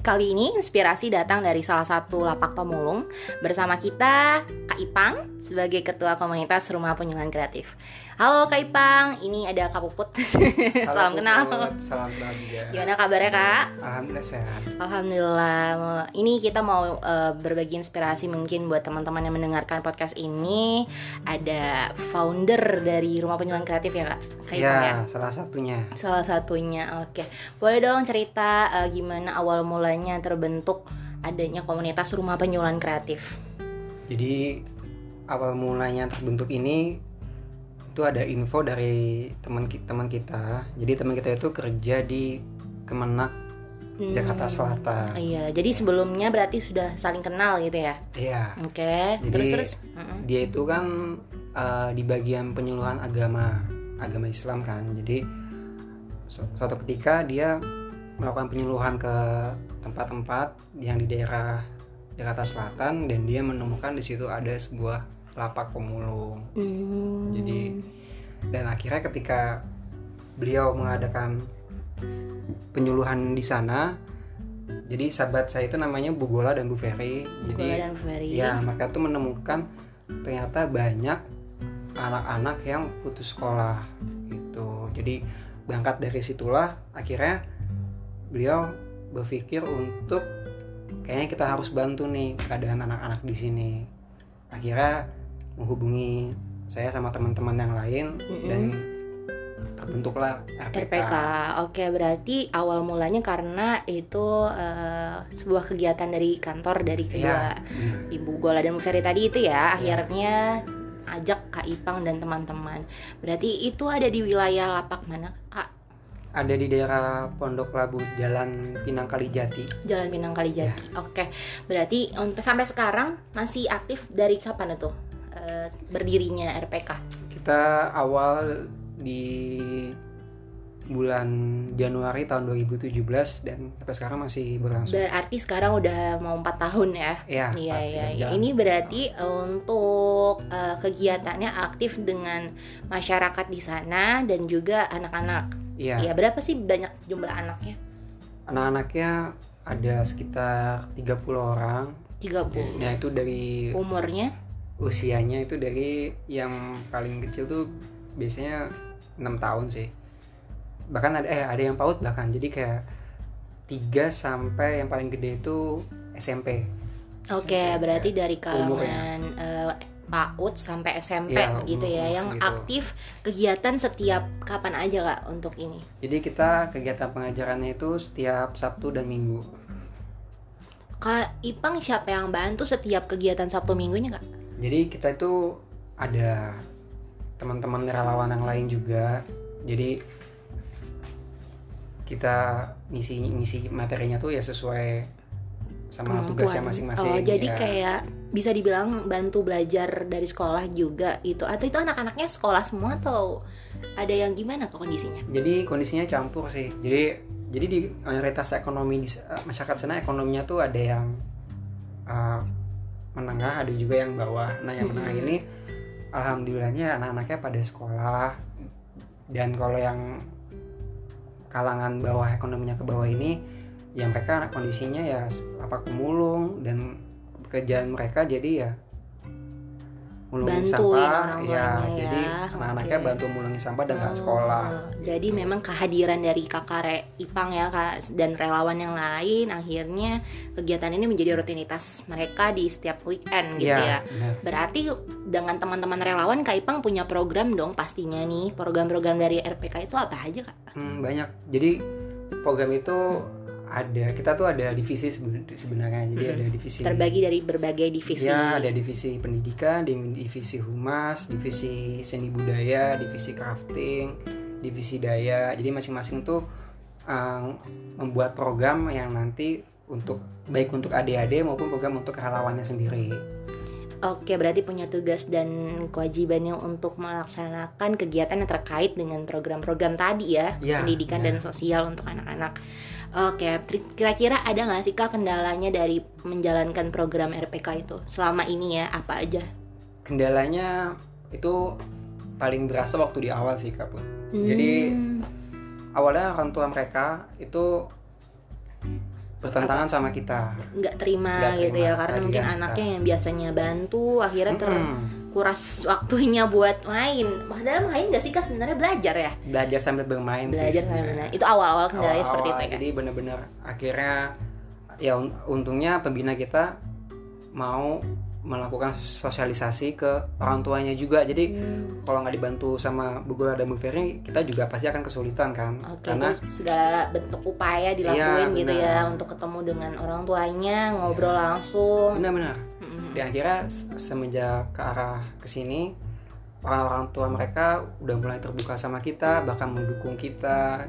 Kali ini inspirasi datang dari salah satu lapak pemulung bersama kita Kak Ipang sebagai ketua komunitas Rumah Penyuluhan Kreatif. Halo Kak Ipang, ini ada Kak Puput. Salam kenal. Puput, Salam bahagia. Gimana kabarnya Kak? Alhamdulillah sehat. Alhamdulillah. Ini kita mau uh, berbagi inspirasi mungkin buat teman-teman yang mendengarkan podcast ini. Ada founder dari Rumah Penyuluhan Kreatif ya Kak? Kak ya, Ipang ya? salah satunya. Salah satunya, oke. Boleh dong cerita uh, gimana awal mulanya terbentuk adanya komunitas rumah penyuluhan kreatif. Jadi awal mulanya terbentuk ini itu ada info dari teman teman kita. Jadi teman kita itu kerja di Kemenak Hmm. Jakarta Selatan. Iya, jadi sebelumnya berarti sudah saling kenal gitu ya? Iya. Oke, Jadi terus terus. Dia itu kan uh, di bagian penyuluhan agama, agama Islam kan. Jadi su- suatu ketika dia melakukan penyuluhan ke tempat-tempat yang di daerah Jakarta Selatan dan dia menemukan di situ ada sebuah lapak pemulung. Hmm. Jadi dan akhirnya ketika beliau mengadakan penyuluhan di sana, jadi sahabat saya itu namanya Bu Gola dan Bu Ferry. Jadi Gola dan Ferry. ya mereka tuh menemukan ternyata banyak anak-anak yang putus sekolah gitu. Jadi berangkat dari situlah akhirnya beliau berpikir untuk kayaknya kita harus bantu nih keadaan anak-anak di sini. Akhirnya menghubungi saya sama teman-teman yang lain dan terbentuklah RPK. RPK. Oke, berarti awal mulanya karena itu eh, sebuah kegiatan dari kantor dari kedua Iya, benar. Ibu Gola dan Bu Ferry tadi itu ya, akhirnya ajak Kak Ipang dan teman-teman. Berarti itu ada di wilayah lapak mana, Kak? Ada di daerah Pondok Labu Jalan Pinang Kalijati. Jalan Pinang Kalijati. Oke, berarti sampai sekarang masih aktif dari kapan itu eh, berdirinya RPK? Kita awal di bulan Januari tahun 2017 dan sampai sekarang masih berlangsung. Berarti sekarang udah mau empat tahun ya? Iya, Iya, iya, iya. Ini berarti untuk eh, kegiatannya aktif dengan masyarakat di sana dan juga anak-anak. Iya. Iya, berapa sih banyak jumlah anaknya? Anak-anaknya ada sekitar 30 orang. 30. Nah, itu dari Umurnya? Usianya itu dari yang paling kecil tuh biasanya 6 tahun sih. Bahkan ada eh ada yang PAUD bahkan. Jadi kayak 3 sampai yang paling gede itu SMP. Oke, berarti dari kalangan eh, PAUD sampai SMP Iya, gitu ya, yang segitu. aktif kegiatan setiap kapan aja kak untuk ini. Jadi kita kegiatan pengajarannya itu setiap Sabtu dan Minggu. Kak Ipang siapa yang bantu setiap kegiatan Sabtu Minggunya kak? Jadi kita itu ada teman-teman relawan yang lain juga. Jadi kita ngisi ngisi materinya tuh ya sesuai sama tugasnya Kemampuan. masing-masing. Oh, jadi ya. kayak bisa dibilang bantu belajar dari sekolah juga itu. Atau itu anak-anaknya sekolah semua atau ada yang gimana kok kondisinya? Jadi kondisinya campur sih. Jadi jadi di mayoritas ekonomi di eh, masyarakat sana ekonominya tuh ada yang eh, menengah, ada juga yang bawah. Nah, yang menengah ini alhamdulillahnya anak-anaknya pada sekolah. Dan kalau yang kalangan bawah ekonominya ke bawah ini ya mereka kondisinya ya apa pemulung dan pekerjaan mereka jadi ya Bantuin sampah orang ya tuanya jadi ya. anak-anaknya Oke. bantu mulungin sampah dan nggak Oh, sekolah Jadi memang kehadiran dari kakak Re, Ipang ya kak dan relawan yang lain akhirnya kegiatan ini menjadi rutinitas mereka di setiap weekend gitu Iya, ya. benar. Berarti dengan teman-teman relawan Kak Ipang punya program dong pastinya nih. Program-program dari RPK itu apa aja kak? Hmm, banyak. Jadi program itu ada kita tuh ada divisi seben- sebenarnya. Jadi Hmm. ada divisi Terbagi dari berbagai divisi. Ya, ada divisi pendidikan, di- divisi humas, divisi seni budaya, divisi crafting, divisi daya. Jadi masing-masing tuh um, membuat program yang nanti untuk baik untuk adik-adik maupun program untuk relawannya sendiri. Oke, berarti punya tugas dan kewajibannya untuk melaksanakan kegiatan yang terkait dengan program-program tadi ya, Ya, pendidikan dan sosial untuk anak-anak. Oke, kira-kira ada nggak sih kak kendalanya dari menjalankan program RPK itu selama ini ya? Apa aja? Kendalanya itu paling berasa waktu di awal sih Kak Put. Jadi Hmm, awalnya orang tua mereka itu bertentangan sama kita nggak terima, Nggak gitu terima ya karena mungkin kita. anaknya yang biasanya bantu akhirnya Mm-mm. Terkuras waktunya buat main padahal main gak sih kak sebenarnya belajar ya belajar sambil bermain sih belajar sambil sebenarnya. main itu awal-awal kendalanya seperti itu ya jadi benar-benar akhirnya ya un- untungnya pembina kita mau melakukan sosialisasi ke orang tuanya juga jadi Hmm. kalau nggak dibantu sama Bu Gula dan Bu Ferry kita juga pasti akan kesulitan kan Oke, karena segala bentuk upaya dilakuin Iya, gitu benar. ya untuk ketemu dengan orang tuanya, ngobrol langsung. benar-benar Dan akhirnya se- semenjak ke arah ke sini orang-orang tua mereka udah mulai terbuka sama kita bahkan mendukung kita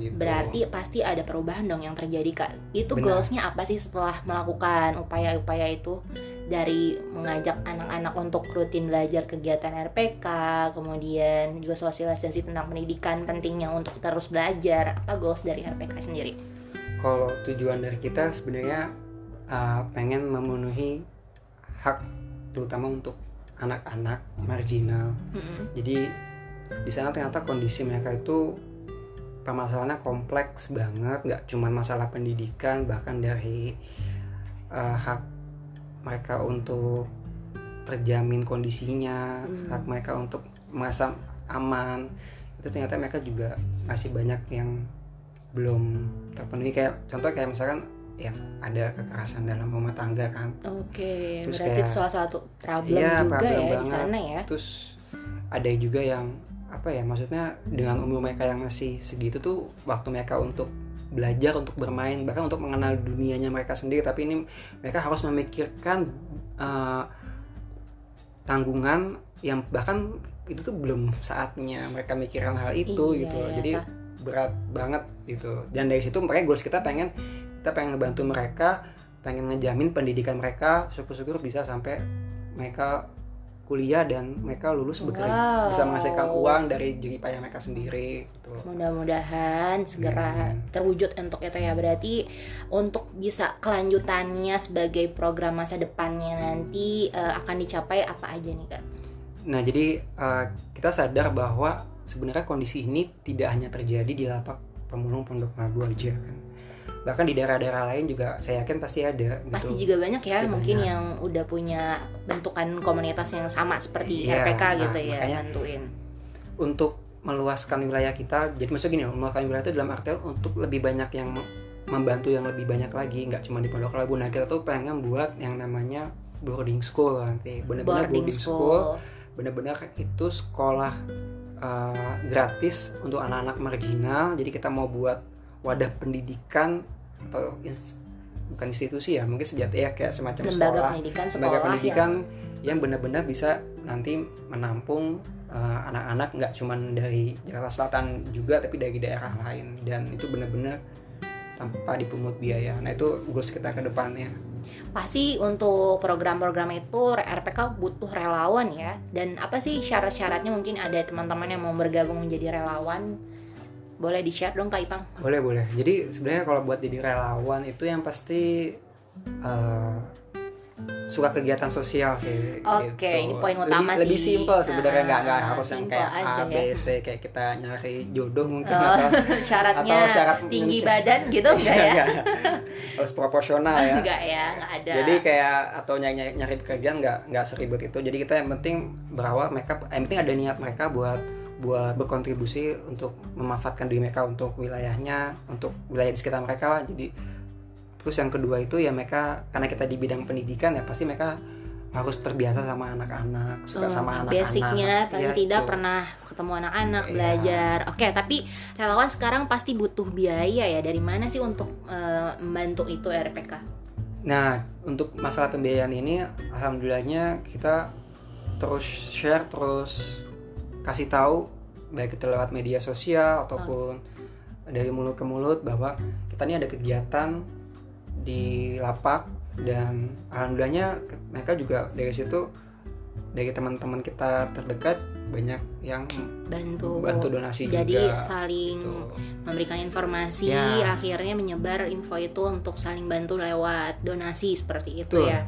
gitu. Berarti pasti ada perubahan dong yang terjadi kak. Itu Benar. goalsnya apa sih setelah melakukan upaya-upaya itu dari mengajak anak-anak untuk rutin belajar kegiatan RPK, kemudian juga sosialisasi tentang pendidikan pentingnya untuk terus belajar. Apa goals dari RPK sendiri? kalau tujuan dari kita sebenarnya uh, pengen memenuhi hak terutama untuk anak-anak marginal Mm-mm. jadi di sana ternyata kondisi mereka itu permasalahannya kompleks banget nggak cuma masalah pendidikan bahkan dari uh, hak mereka untuk terjamin kondisinya Hmm. hak mereka untuk merasa aman itu ternyata mereka juga masih banyak yang belum terpenuhi kayak contoh kayak misalkan ya ada kekerasan dalam rumah tangga kan Oke, Terus berarti kayak- itu salah satu problem Iya, juga problem ya di banget. sana ya. terus ada juga yang apa ya maksudnya dengan umur mereka yang masih segitu tuh waktu mereka untuk belajar untuk bermain bahkan untuk mengenal dunianya mereka sendiri tapi ini mereka harus memikirkan eh, tanggungan yang bahkan itu tuh belum saatnya mereka mikirkan hal itu Iya, gitu loh. ya, jadi Kak. berat banget gitu dan dari situ makanya goals kita pengen kita pengen ngebantu mereka pengen ngejamin pendidikan mereka syukur-syukur bisa sampai mereka kuliah dan mereka lulus bekerja Wow. bisa menghasilkan uang dari jerih payah mereka sendiri gitu. Mudah-mudahan segera Hmm. terwujud untuk itu ya. Berarti untuk bisa kelanjutannya sebagai program masa depannya nanti eh, akan dicapai apa aja nih kak? Nah, jadi uh, kita sadar bahwa sebenarnya kondisi ini tidak hanya terjadi di lapak pemulung Pondok Labu aja kan. Bahkan di daerah-daerah lain juga saya yakin pasti ada gitu. Pasti juga banyak ya Pasti mungkin banyak. yang udah punya bentukan komunitas yang sama seperti Iya, RPK nah, gitu ya, bantuin. untuk meluaskan wilayah kita jadi maksudnya gini meluaskan wilayah itu dalam artian untuk lebih banyak yang mem- membantu yang lebih banyak lagi nggak cuma di Pondok Labu nah kita tuh pengen buat yang namanya boarding school nanti benar-benar Boarding boarding, school, school. benar-benar itu sekolah uh, gratis untuk anak-anak marginal jadi kita mau buat wadah pendidikan atau ins- bukan institusi ya mungkin sejati ya kayak semacam Lembaga sekolah pendidikan lembaga sekolah pendidikan yang benar-benar bisa nanti menampung uh, anak-anak nggak cuman dari Jakarta Selatan juga tapi dari daerah lain dan itu benar-benar tanpa dipungut biaya. Nah itu goals kita ke depannya. yang pasti untuk program-program itu RPK butuh relawan ya. Dan apa sih syarat-syaratnya mungkin ada teman-teman yang mau bergabung menjadi relawan boleh di share dong kak Ipang. Boleh boleh. Jadi sebenarnya kalau buat jadi relawan itu yang pasti uh, suka kegiatan sosial sih. Oke, gitu. ini poin Lebih- utama Lebih sih. simpel sebenarnya nggak nggak Ah, harus yang kayak A B ya. C kayak kita nyari jodoh mungkin Oh, atau syaratnya atau syarat tinggi mungkin. badan gitu enggak ya? Nggak. harus proporsional ya. Enggak ya, enggak ada. Jadi kayak atau nyari, nyari, pekerjaan nggak nggak seribet itu. Jadi kita yang penting berawal mereka, yang penting ada niat mereka buat buat berkontribusi untuk memanfaatkan diri mereka untuk wilayahnya, untuk wilayah di sekitar mereka lah. Jadi terus yang kedua itu ya mereka karena kita di bidang pendidikan ya pasti mereka harus terbiasa sama anak-anak, suka Oh, sama anak-anak. Basicnya paling Iya, tidak itu. pernah ketemu anak-anak Iya. belajar. Oke, tapi relawan sekarang pasti butuh biaya ya. Dari mana sih untuk eh, membantu itu RPK? Nah, untuk masalah pembiayaan ini, alhamdulillahnya kita terus share, terus kasih tahu baik itu lewat media sosial ataupun dari mulut ke mulut bahwa kita ini ada kegiatan di lapak dan alhamdulillahnya mereka juga dari situ dari teman-teman kita terdekat banyak yang Bantu. bantu donasi Jadi juga. saling gitu. memberikan informasi, Ya. akhirnya menyebar info itu untuk saling bantu lewat donasi seperti itu Betul. ya.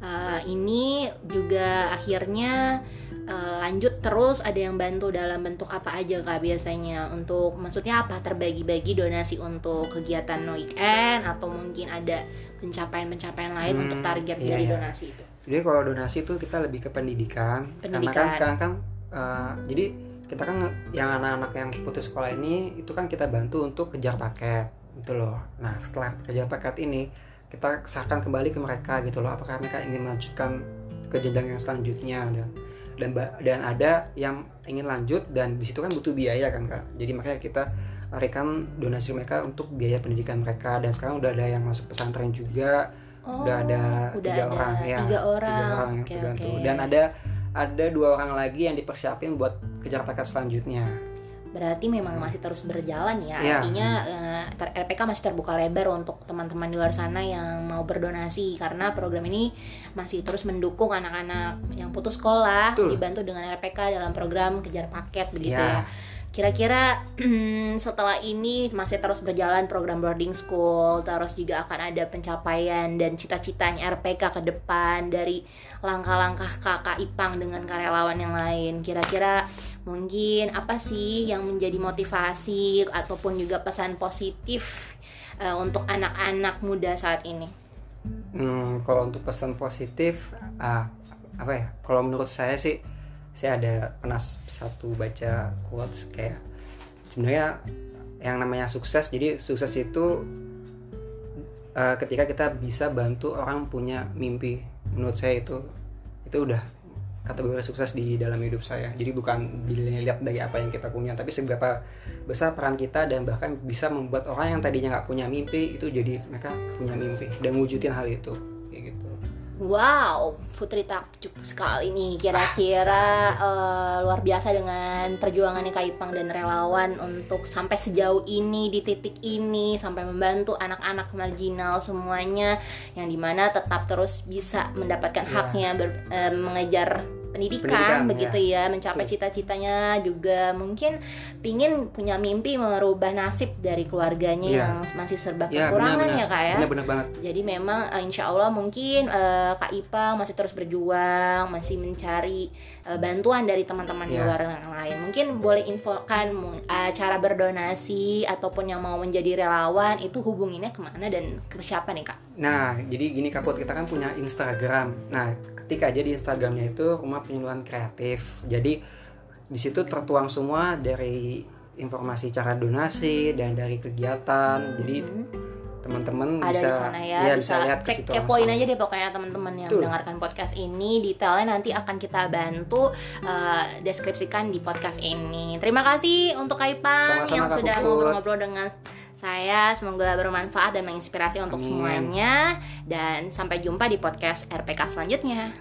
Eh, ini juga akhirnya uh, lanjut terus ada yang bantu dalam bentuk apa aja kak biasanya? Untuk maksudnya apa? Terbagi-bagi donasi untuk kegiatan weekend atau mungkin ada pencapaian-pencapaian lain hmm, untuk target iya, dari iya. donasi itu? Jadi kalau donasi itu kita lebih ke pendidikan, pendidikan. karena kan sekarang kan uh, jadi kita kan yang anak-anak yang putus sekolah ini itu kan kita bantu untuk kejar paket gitu loh. Nah setelah kejar paket ini kita serahkan kembali ke mereka gitu loh. Apakah mereka ingin melanjutkan ke jenjang yang selanjutnya dan dan dan ada yang ingin lanjut dan di situ kan butuh biaya kan kak. Jadi makanya kita larikan donasi mereka untuk biaya pendidikan mereka. Dan sekarang udah ada yang masuk pesantren juga. Oh, udah ada udah tiga ada orang ya. tiga orang, tiga orang. yang okay, okay. dan ada ada dua orang lagi yang dipersiapin buat kejar paket selanjutnya berarti memang masih terus berjalan ya yeah. artinya uh, eh, RPK masih terbuka lebar untuk teman-teman di luar sana yang mau berdonasi karena program ini masih terus mendukung anak-anak yang putus sekolah Betul. dibantu dengan RPK dalam program kejar paket begitu yeah. ya Kira-kira setelah ini masih terus berjalan program boarding school, terus juga akan ada pencapaian dan cita-citanya RPK ke depan dari langkah-langkah kakak Ipang dengan karyawan yang lain. Kira-kira mungkin apa sih yang menjadi motivasi ataupun juga pesan positif uh, untuk anak-anak muda saat ini? Hmm, kalau untuk pesan positif, uh, apa ya? Kalau menurut saya sih saya ada pernah satu baca quotes kayak sebenarnya yang namanya sukses jadi sukses itu uh, ketika kita bisa bantu orang punya mimpi. Menurut saya itu itu udah kategori sukses di dalam hidup saya. Jadi bukan dilihat dari apa yang kita punya tapi seberapa besar peran kita dan bahkan bisa membuat orang yang tadinya nggak punya mimpi itu jadi mereka punya mimpi dan wujudin hal itu. Kayak gitu Wow, Putri takjub sekali nih. Kira-kira uh, luar biasa dengan perjuangannya Kaipang dan relawan untuk sampai sejauh ini di titik ini sampai membantu anak-anak marginal semuanya yang di mana tetap terus bisa mendapatkan yeah. haknya ber, uh, mengejar pendidikan, pendidikan begitu ya, ya mencapai cita-citanya juga mungkin pingin punya mimpi merubah nasib dari keluarganya ya. yang masih serba ya, kekurangan benar, benar. ya kak ya benar, benar banget. jadi memang uh, insya Allah mungkin uh, kak Ipa masih terus berjuang masih mencari uh, bantuan dari teman-teman ya. di luar yang lain mungkin boleh infokan uh, cara berdonasi ataupun yang mau menjadi relawan itu hubunginnya ke mana dan ke siapa nih kak nah jadi gini kapot kita kan punya Instagram nah ketik aja di Instagramnya itu rumah penyuluhan kreatif. Jadi di situ tertuang semua dari informasi cara donasi dan dari kegiatan. Hmm. jadi teman-teman bisa sana ya, ya bisa, bisa lihat cek kepoin aja deh pokoknya teman-teman yang Tuh. mendengarkan podcast ini. Detailnya nanti akan kita bantu uh, deskripsikan di podcast ini. Terima kasih untuk Kaipang yang sudah ngobrol-ngobrol dengan saya. Semoga bermanfaat dan menginspirasi untuk Amin. semuanya. Dan sampai jumpa di podcast RPK selanjutnya.